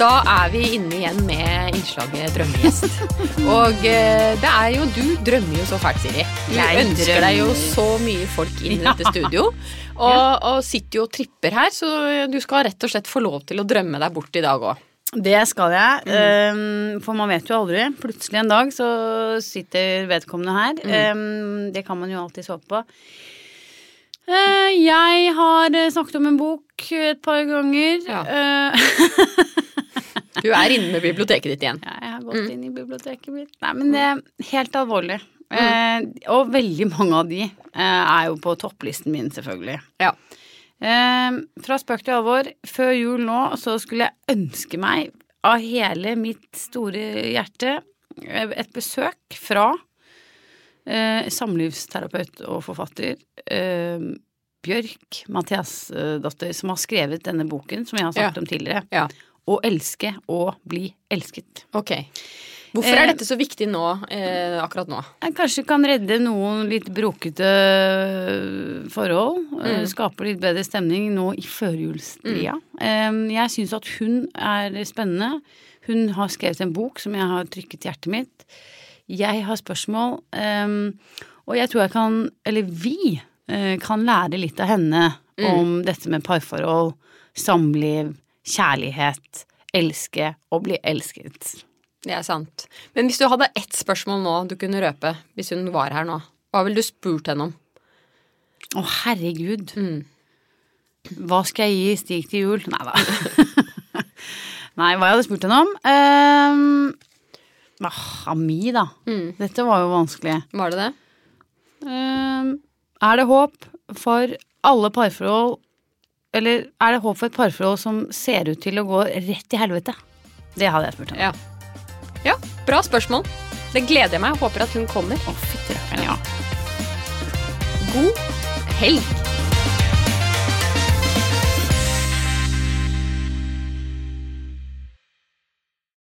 Da er vi inne igjen med innslaget drømmegjest. Og eh, det er jo Du drømmer jo så fælt, Siri. Du Jeg ønsker deg jo så mye folk inn i dette studio. Og, og sitter jo og tripper her, så du skal rett og slett få lov til å drømme deg bort i dag òg. Det skal jeg, ehm, for man vet jo aldri. Plutselig en dag så sitter vedkommende her. Ehm, det kan man jo alltid håpe på. Uh, jeg har eh, snakket om en bok et par ganger. Ja. Eh, Du er inne med biblioteket ditt igjen. Ja, jeg har gått inn i biblioteket mitt. Nei, men det er helt alvorlig. Eh, og veldig mange av de eh, er jo på topplisten min, selvfølgelig. Ja. Eh, fra spøk til alvor, før jul nå så skulle jeg ønske meg av hele mitt store hjerte eh, et besøk fra eh, samlivsterapeut og forfatter eh, Bjørk Mathiasdatter, som har skrevet denne boken som jeg har snakket Ja. om tidligere. Ja. Å elske og bli elsket. Ok. Hvorfor er Eh, dette så viktig nå, eh, akkurat nå? Jeg kanskje kan redde noen litt brokete forhold. Mm. Skape litt bedre stemning nå i førjulstida. Mm. Jeg syns at hun er spennende. Hun har skrevet en bok som jeg har trykket i hjertet mitt. Jeg har spørsmål, eh, og jeg tror jeg kan, eller vi, eh, kan lære litt av henne om dette med parforhold, samliv, kjærlighet, elske og bli elsket. Det er sant. Men hvis du hadde ett spørsmål nå du kunne røpe, hvis hun var her nå, hva ville du spurt henne om? Å, herregud. Mm. Hva skal jeg gi Stig til jul? Nei da. Nei, hva jeg hadde spurt henne om? Um, ah, Ami, da. Mm. Dette var jo vanskelig. Var det det? Um, er det håp for alle parforhold Eller er det håp for et parforhold som ser ut til å gå rett i helvete? Det hadde jeg spurt om. Ja. Ja, bra spørsmål. Det gleder jeg meg. Håper at hun kommer. Å, fytti rakkeren, ja. God helg.